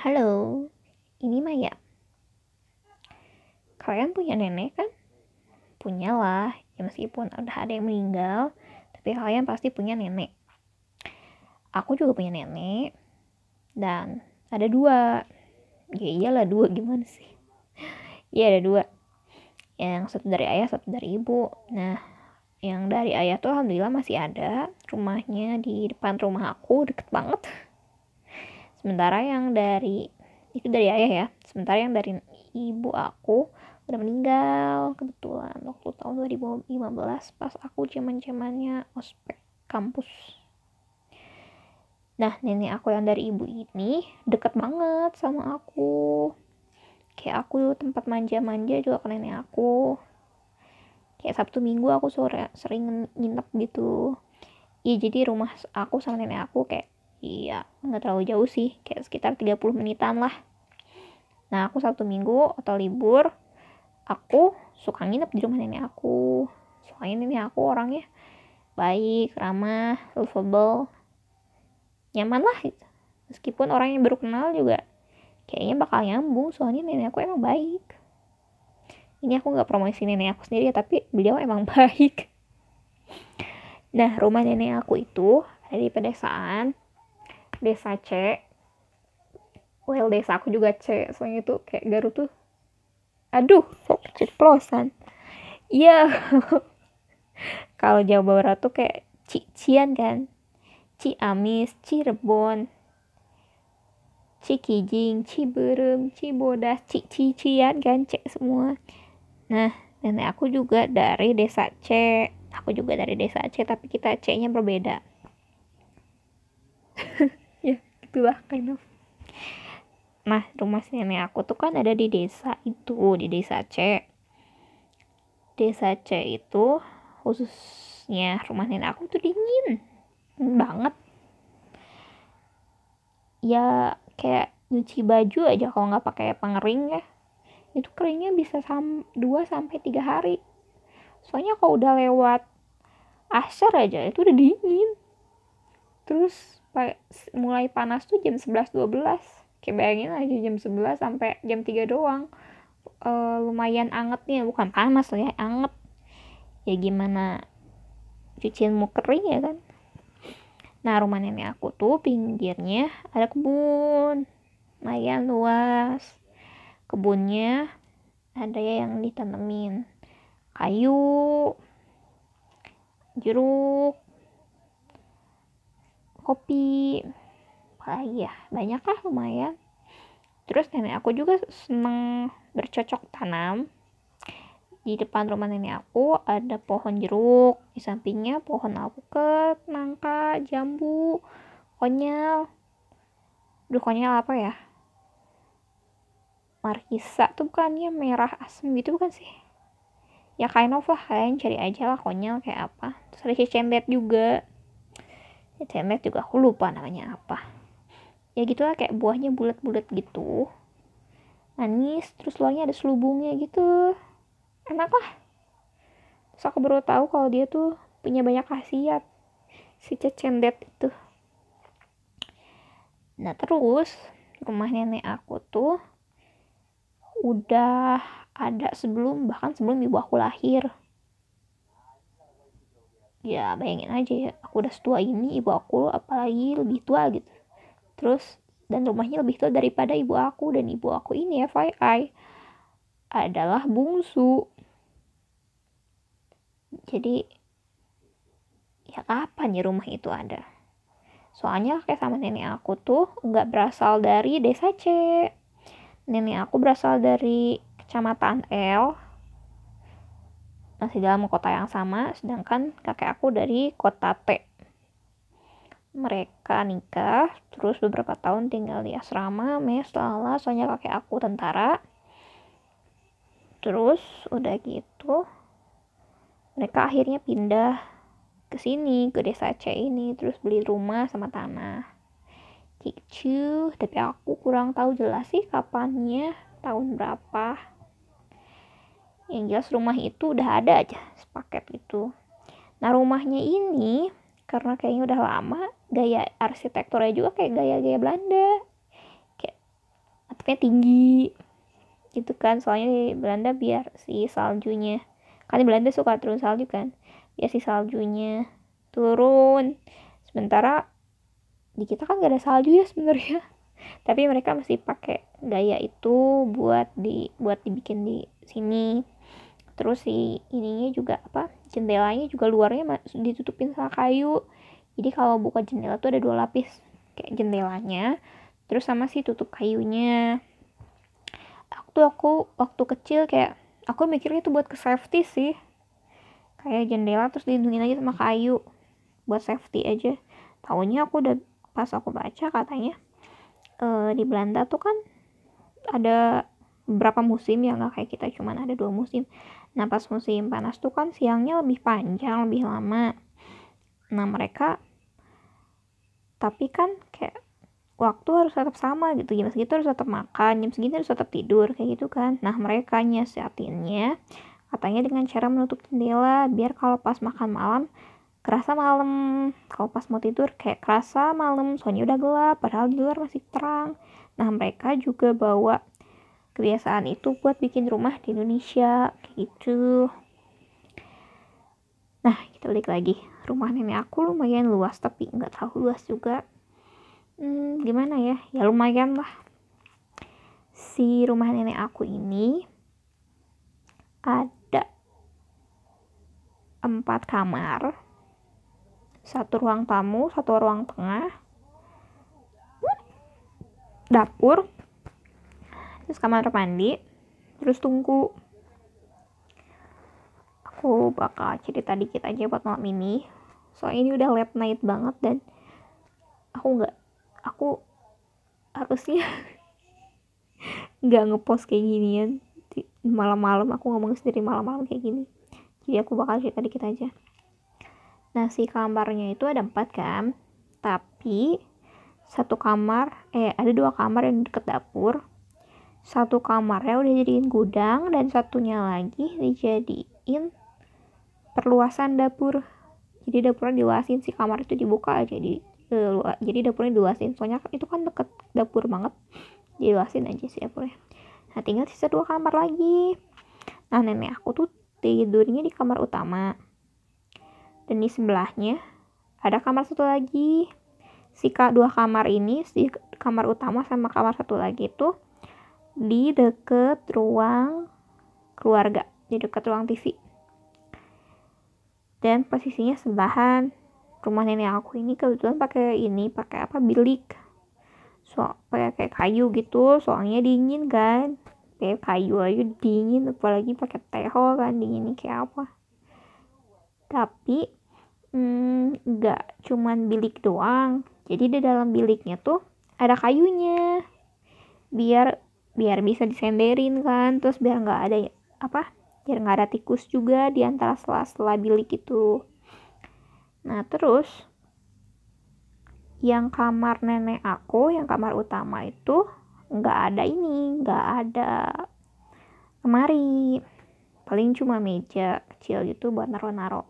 Halo, ini Maya. Kalian punya nenek kan? Punyalah, ya meskipun udah ada yang meninggal, tapi kalian pasti punya nenek. Aku juga punya nenek, dan ada dua. Ya iyalah dua, gimana sih? Iya ada dua. Yang satu dari ayah, satu dari ibu. Nah, yang dari ayah tuh alhamdulillah masih ada. Rumahnya di depan rumah aku, deket banget sementara yang dari itu dari ayah ya. Sementara yang dari ibu aku udah meninggal kebetulan waktu tahun 2015 pas aku zaman zamannya ospek kampus. Nah nenek aku yang dari ibu ini deket banget sama aku. Kayak aku tempat manja-manja juga ke nenek aku. Kayak sabtu minggu aku sore sering nginep gitu. Iya jadi rumah aku sama nenek aku kayak iya nggak terlalu jauh sih kayak sekitar 30 menitan lah. Nah aku sabtu minggu atau libur aku suka nginep di rumah nenek aku. Soalnya nenek aku orangnya baik ramah lovable nyaman lah. Meskipun orang yang baru kenal juga kayaknya bakal nyambung soalnya nenek aku emang baik. Ini aku nggak promosi nenek aku sendiri ya tapi beliau emang baik. Nah rumah nenek aku itu ada di pedesaan desa C well desa aku juga C soalnya itu kayak Garut tuh aduh kok ceplosan iya kalau Jawa Barat tuh kayak Cian kan Ciamis, Cirebon, Cikijing, Ciberem, Cibodas, Cician kan C semua. Nah, nenek aku juga dari desa C. Aku juga dari desa C, tapi kita C-nya berbeda. gitulah kind of nah rumah nenek aku tuh kan ada di desa itu di desa C. Desa C itu khususnya rumah nenek aku tuh dingin banget. Ya kayak nyuci baju aja kalau nggak pakai pengering ya. Itu keringnya bisa sam 2 sampai tiga hari. Soalnya kalau udah lewat asar aja itu udah dingin. Terus mulai panas tuh jam 11 12 kayak bayangin aja jam 11 sampai jam 3 doang. E, lumayan anget nih bukan panas lah ya anget. Ya gimana cucian mau kering ya kan? Nah rumah nenek aku tuh pinggirnya ada kebun. Lumayan luas. Kebunnya ada ya yang ditanemin kayu jeruk kopi. Apalagi ya banyak lah lumayan. Terus nenek aku juga seneng bercocok tanam. Di depan rumah nenek aku ada pohon jeruk. Di sampingnya pohon alpukat nangka jambu konyol Duh konyol apa ya? Markisa tuh bukannya merah asem gitu bukan sih? Ya kind of lah kalian cari aja lah konyol kayak apa. Terus ada cecembet juga tempe juga aku lupa namanya apa. Ya gitulah kayak buahnya bulat-bulat gitu. Manis terus luarnya ada selubungnya gitu. Enak lah. Terus aku baru tahu kalau dia tuh punya banyak khasiat. Si cecendet itu. Nah terus rumah nenek aku tuh udah ada sebelum bahkan sebelum ibu aku lahir ya bayangin aja ya aku udah setua ini ibu aku apalagi lebih tua gitu. Terus dan rumahnya lebih tua daripada ibu aku dan ibu aku ini FYI adalah bungsu. Jadi ya kapan ya rumah itu ada? Soalnya kayak sama nenek aku tuh nggak berasal dari desa C. Nenek aku berasal dari kecamatan L masih dalam kota yang sama, sedangkan kakek aku dari kota T. Mereka nikah, terus beberapa tahun tinggal di asrama, mes, lala, soalnya kakek aku tentara. Terus udah gitu, mereka akhirnya pindah ke sini, ke desa C ini, terus beli rumah sama tanah. Gitu, tapi aku kurang tahu jelas sih kapannya, tahun berapa yang jelas rumah itu udah ada aja sepaket gitu nah rumahnya ini karena kayaknya udah lama gaya arsitekturnya juga kayak gaya-gaya Belanda. Kayak atapnya tinggi gitu kan. Soalnya di Belanda biar si saljunya kan di Belanda suka turun salju kan biar si saljunya turun. Sementara di kita kan gak ada salju ya sebenarnya. Tapi mereka masih pakai gaya itu buat di buat dibikin di sini terus si ininya juga apa jendelanya juga luarnya ditutupin sama kayu. Jadi kalau buka jendela tuh ada dua lapis kayak jendelanya terus sama si tutup kayunya. Waktu aku waktu kecil kayak aku mikirnya itu buat ke safety sih. Kayak jendela terus dilindungin aja sama kayu buat safety aja. Tahunya aku udah pas aku baca katanya uh, di Belanda tuh kan ada beberapa musim ya nggak kayak kita cuman ada dua musim nah pas musim panas tuh kan siangnya lebih panjang lebih lama. Nah mereka tapi kan kayak waktu harus tetap sama gitu. Jam segitu harus tetap makan jam segitu harus tetap tidur kayak gitu kan. Nah mereka nyiasatinnya katanya dengan cara menutup jendela biar kalau pas makan malam kerasa malam. Kalau pas mau tidur kayak kerasa malam soalnya udah gelap padahal di luar masih terang. Nah mereka juga bawa kebiasaan itu buat bikin rumah di Indonesia gitu. Nah kita balik lagi. Rumah nenek aku lumayan luas tapi nggak tahu luas juga. Hmm, gimana ya? Ya lumayan lah. Si rumah nenek aku ini ada empat kamar satu ruang tamu, satu ruang tengah, dapur, terus kamar mandi, terus tunggu. Aku bakal cerita dikit aja buat malam ini. Soalnya ini udah late night banget dan aku nggak, aku harusnya nggak ngepost kayak ginian malam-malam aku ngomong sendiri malam-malam kayak gini jadi aku bakal cerita dikit aja Nah, si kamarnya itu ada empat kan, tapi satu kamar, eh ada dua kamar yang deket dapur. Satu kamarnya udah jadiin gudang dan satunya lagi dijadiin perluasan dapur. Jadi dapurnya diluasin si kamar itu dibuka aja di uh, jadi dapurnya diluasin. Soalnya itu kan deket dapur banget diluasin aja sih dapurnya. Nah tinggal sisa dua kamar lagi. Nah nenek aku tuh tidurnya di kamar utama. Dan di sebelahnya ada kamar satu lagi. Si dua kamar ini si kamar utama sama kamar satu lagi itu di deket ruang keluarga di deket ruang TV dan posisinya sebelahan rumah nenek aku ini kebetulan pakai ini pakai apa bilik. So pakai kayak kayu gitu soalnya dingin kan. Kayak kayu aja dingin apalagi pakai teho kan dinginnya kayak apa. Tapi hmm, nggak cuman bilik doang. Jadi di dalam biliknya tuh ada kayunya. Biar biar bisa disenderin kan. Terus biar nggak ada apa biar nggak ada tikus juga di antara sela-sela bilik itu. Nah terus yang kamar nenek aku yang kamar utama itu nggak ada ini nggak ada lemari. Paling cuma meja kecil gitu buat naro-naro.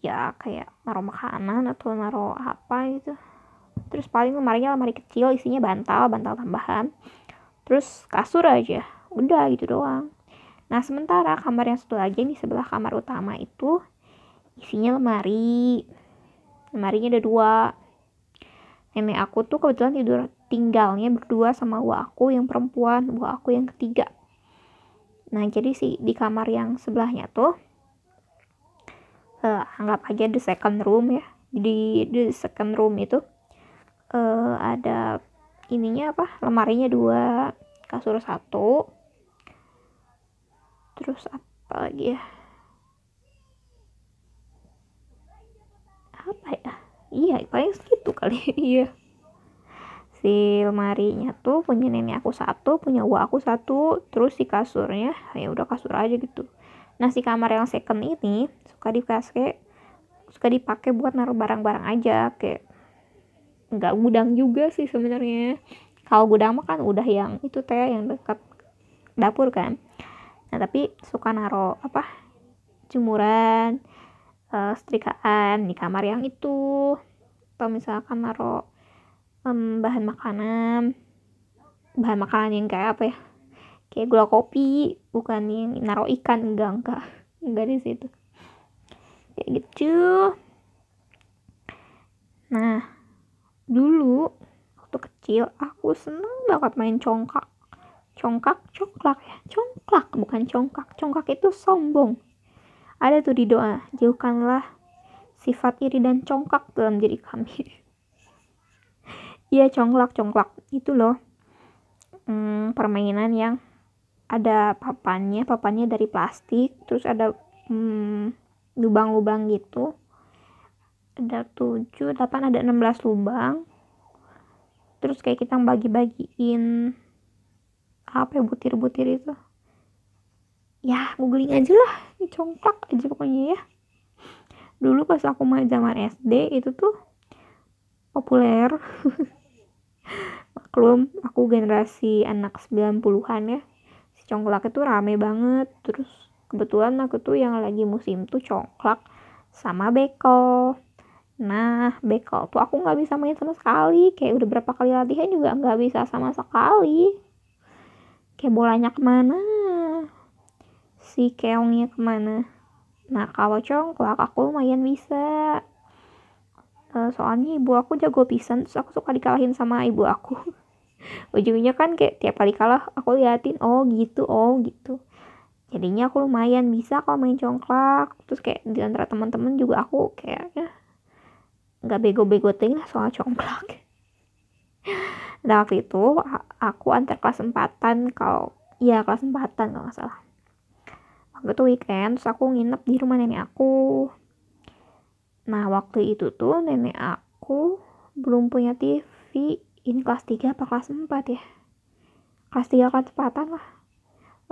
Ya kayak naruh makanan atau naruh apa gitu. Terus paling lemarinya lemari kecil isinya bantal bantal tambahan terus kasur aja udah gitu doang. Nah sementara kamar yang satu lagi nih sebelah kamar utama itu isinya lemari. Lemarinya ada dua. Nenek aku tuh kebetulan tidur tinggalnya berdua sama wa aku yang perempuan wa aku yang ketiga. Nah jadi sih di kamar yang sebelahnya tuh uh, anggap aja the second room ya. Di the second room itu uh, ada ininya apa lemarinya dua kasur satu. Terus apa lagi ya? Apa ya? Iya paling segitu kali. Iya. Si lemarinya tuh punya nenek aku satu punya gua aku satu terus si kasurnya ya udah kasur aja gitu. Nah si kamar yang second ini suka dipakai suka dipakai buat naruh barang-barang aja kayak nggak gudang juga sih sebenarnya. Kalau gudang mah kan udah yang itu teh yang dekat dapur kan. Nah tapi suka naruh apa jemuran uh, setrikaan di kamar yang itu. Atau misalkan naruh um, bahan makanan bahan makanan yang kayak apa ya kayak gula kopi bukan yang naruh ikan enggak enggak enggak di situ. Kayak gitu. Nah dulu waktu kecil aku seneng banget main congkak. Congkak congklak ya. Congklak bukan congkak. Congkak itu sombong. Ada tuh di doa jauhkanlah sifat iri dan congkak dalam diri kami. Iya congklak congklak. Itu loh hmm, permainan yang ada papannya. Papannya dari plastik terus ada hmm, lubang-lubang gitu ada 7, 8, ada 16 lubang. Terus kayak kita bagi-bagiin apa ya butir-butir itu. Ya googling aja lah congklak aja pokoknya ya. Dulu pas aku main zaman SD itu tuh populer. Maklum aku generasi anak 90-an ya. Si congklak itu rame banget. Terus kebetulan aku tuh yang lagi musim tuh congklak sama beko nah beko tuh aku nggak bisa main sama sekali. Kayak udah berapa kali latihan juga nggak bisa sama sekali. Kayak bolanya ke mana? Si keongnya ke mana? Nah kalau congklak aku lumayan bisa. Uh, soalnya ibu aku jago pisan terus aku suka dikalahin sama ibu aku. Ujungnya kan kayak tiap kali kalah aku liatin oh gitu oh gitu. Jadinya aku lumayan bisa kalau main congklak. Terus kayak di antara teman-teman juga aku kayak ya nggak bego-bego ting lah soal congklak. Nah waktu itu aku antar kelas empatan kalau iya kelas empatan nggak salah. Waktu itu weekend terus aku nginep di rumah nenek aku. Nah waktu itu tuh nenek aku belum punya TV ini kelas 3 apa kelas 4 ya? Kelas 3 kelas 4 lah.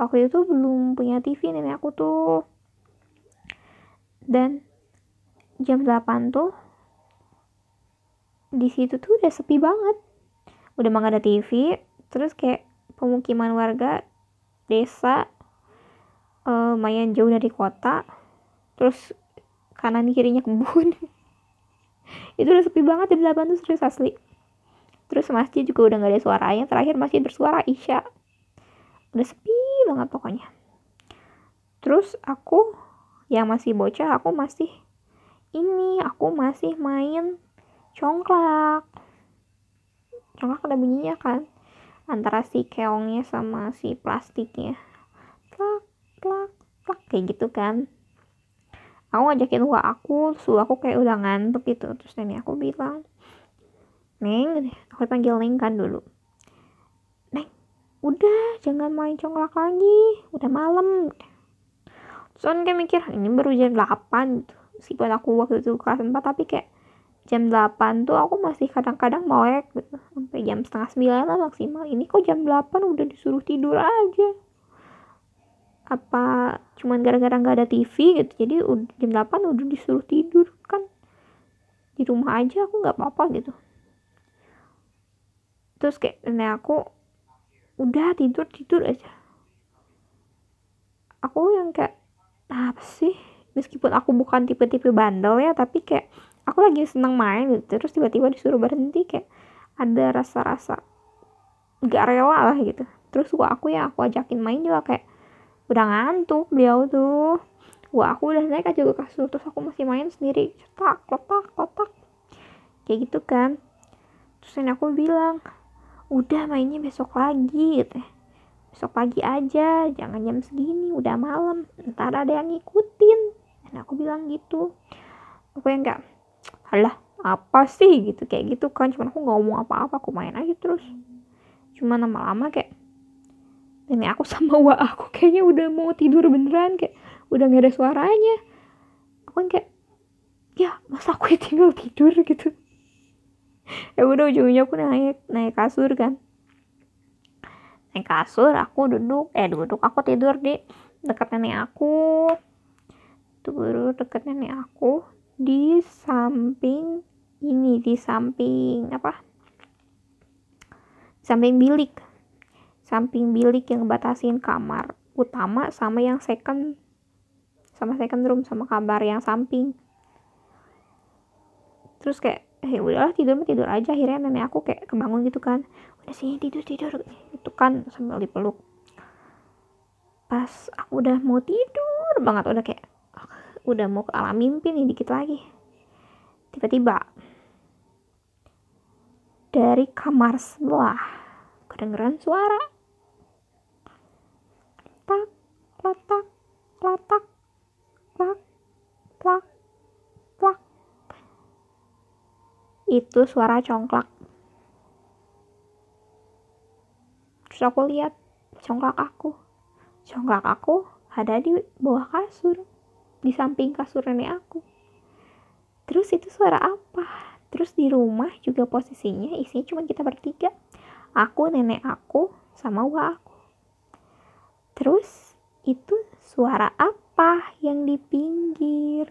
Waktu itu belum punya TV nenek aku tuh. Dan jam 8 tuh di situ tuh udah sepi banget. Udah mah ada TV terus kayak pemukiman warga desa uh, lumayan jauh dari kota terus kanan kirinya kebun. Itu udah sepi banget di delapan tuh serius asli. Terus masjid juga udah gak ada suaranya terakhir masjid bersuara isya. Udah sepi banget pokoknya. Terus aku yang masih bocah aku masih ini aku masih main congklak. Congklak ada bunyinya kan? Antara si keongnya sama si plastiknya. Plak plak plak kayak gitu kan. Aku ngajakin wa aku terus aku kayak udah ngantuk gitu. Terus nenek aku bilang neng aku panggil neng kan dulu. Neng udah jangan main congklak lagi. Udah malam. Kan kayak mikir ini baru jam 8 gitu. Meskipun aku waktu itu kelas 4 tapi kayak jam 8 tuh aku masih kadang-kadang melek gitu. Sampai jam setengah 9 lah maksimal. Ini kok jam 8 udah disuruh tidur aja. Apa cuman gara-gara nggak ada TV gitu. Jadi jam 8 udah disuruh tidur kan. Di rumah aja aku nggak apa-apa gitu. Terus kayak nenek aku udah tidur tidur aja. Aku yang kayak apa sih? Meskipun aku bukan tipe-tipe bandel ya tapi kayak aku lagi seneng main gitu terus tiba-tiba disuruh berhenti kayak ada rasa-rasa gak rela lah gitu. Terus gua aku yang aku ajakin main juga kayak udah ngantuk beliau tuh. Wah aku udah naik aja ke kasur terus aku masih main sendiri. Cetak letak letak. Kayak gitu kan. Terus ini aku bilang udah mainnya besok lagi gitu. Ya. besok pagi aja jangan jam segini udah malam ntar ada yang ngikutin. Dan aku bilang gitu. Aku yang enggak alah apa sih? gitu. Kayak gitu kan cuman aku nggak ngomong apa-apa aku main aja terus. Cuman lama-lama kayak nenek aku sama wa aku kayaknya udah mau tidur beneran kayak udah gak ada suaranya. Aku kan kayak ya masa aku tinggal tidur? gitu. Ya udah ujung-ujungnya aku naik naik kasur kan. Naik kasur aku duduk. Eh duduk aku tidur di dekat nenek aku. Baru dekat nenek aku di samping ini di samping apa? Samping bilik. Samping bilik yang batasin kamar utama sama yang second sama second room sama kamar yang samping. Terus kayak eh udahlah tidur tidur aja. Akhirnya nenek aku kayak kebangun gitu kan. Udah sini tidur tidur. Itu kan sambil dipeluk. Pas aku udah mau tidur banget udah kayak udah mau ke alam mimpi nih dikit lagi. Tiba-tiba dari kamar sebelah kedengeran suara. Tak letak letak plak plak plak itu suara congklak. Terus aku lihat congklak aku. Congklak aku ada di bawah kasur di samping kasur nenek aku. Terus itu suara apa? Terus di rumah juga posisinya isinya cuma kita bertiga. Aku nenek aku sama wa aku. Terus itu suara apa yang di pinggir?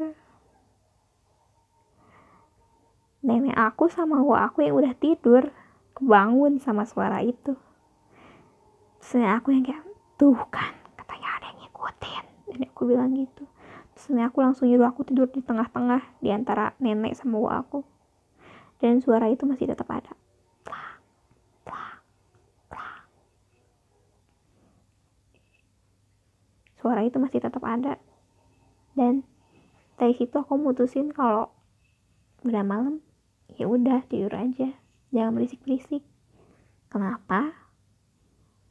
Nenek aku sama wa aku yang udah tidur kebangun sama suara itu. Terus aku yang kayak tuh kan katanya ada yang ngikutin. Nenekku bilang gitu nenek aku langsung nyuruh aku tidur di tengah-tengah di antara nenek sama wa aku. Dan suara itu masih tetap ada. Suara itu masih tetap ada. Dan dari situ aku mutusin kalau udah malam ya udah tidur aja. Jangan berisik-berisik. Kenapa?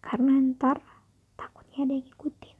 Karena ntar takutnya ada yang ngikutin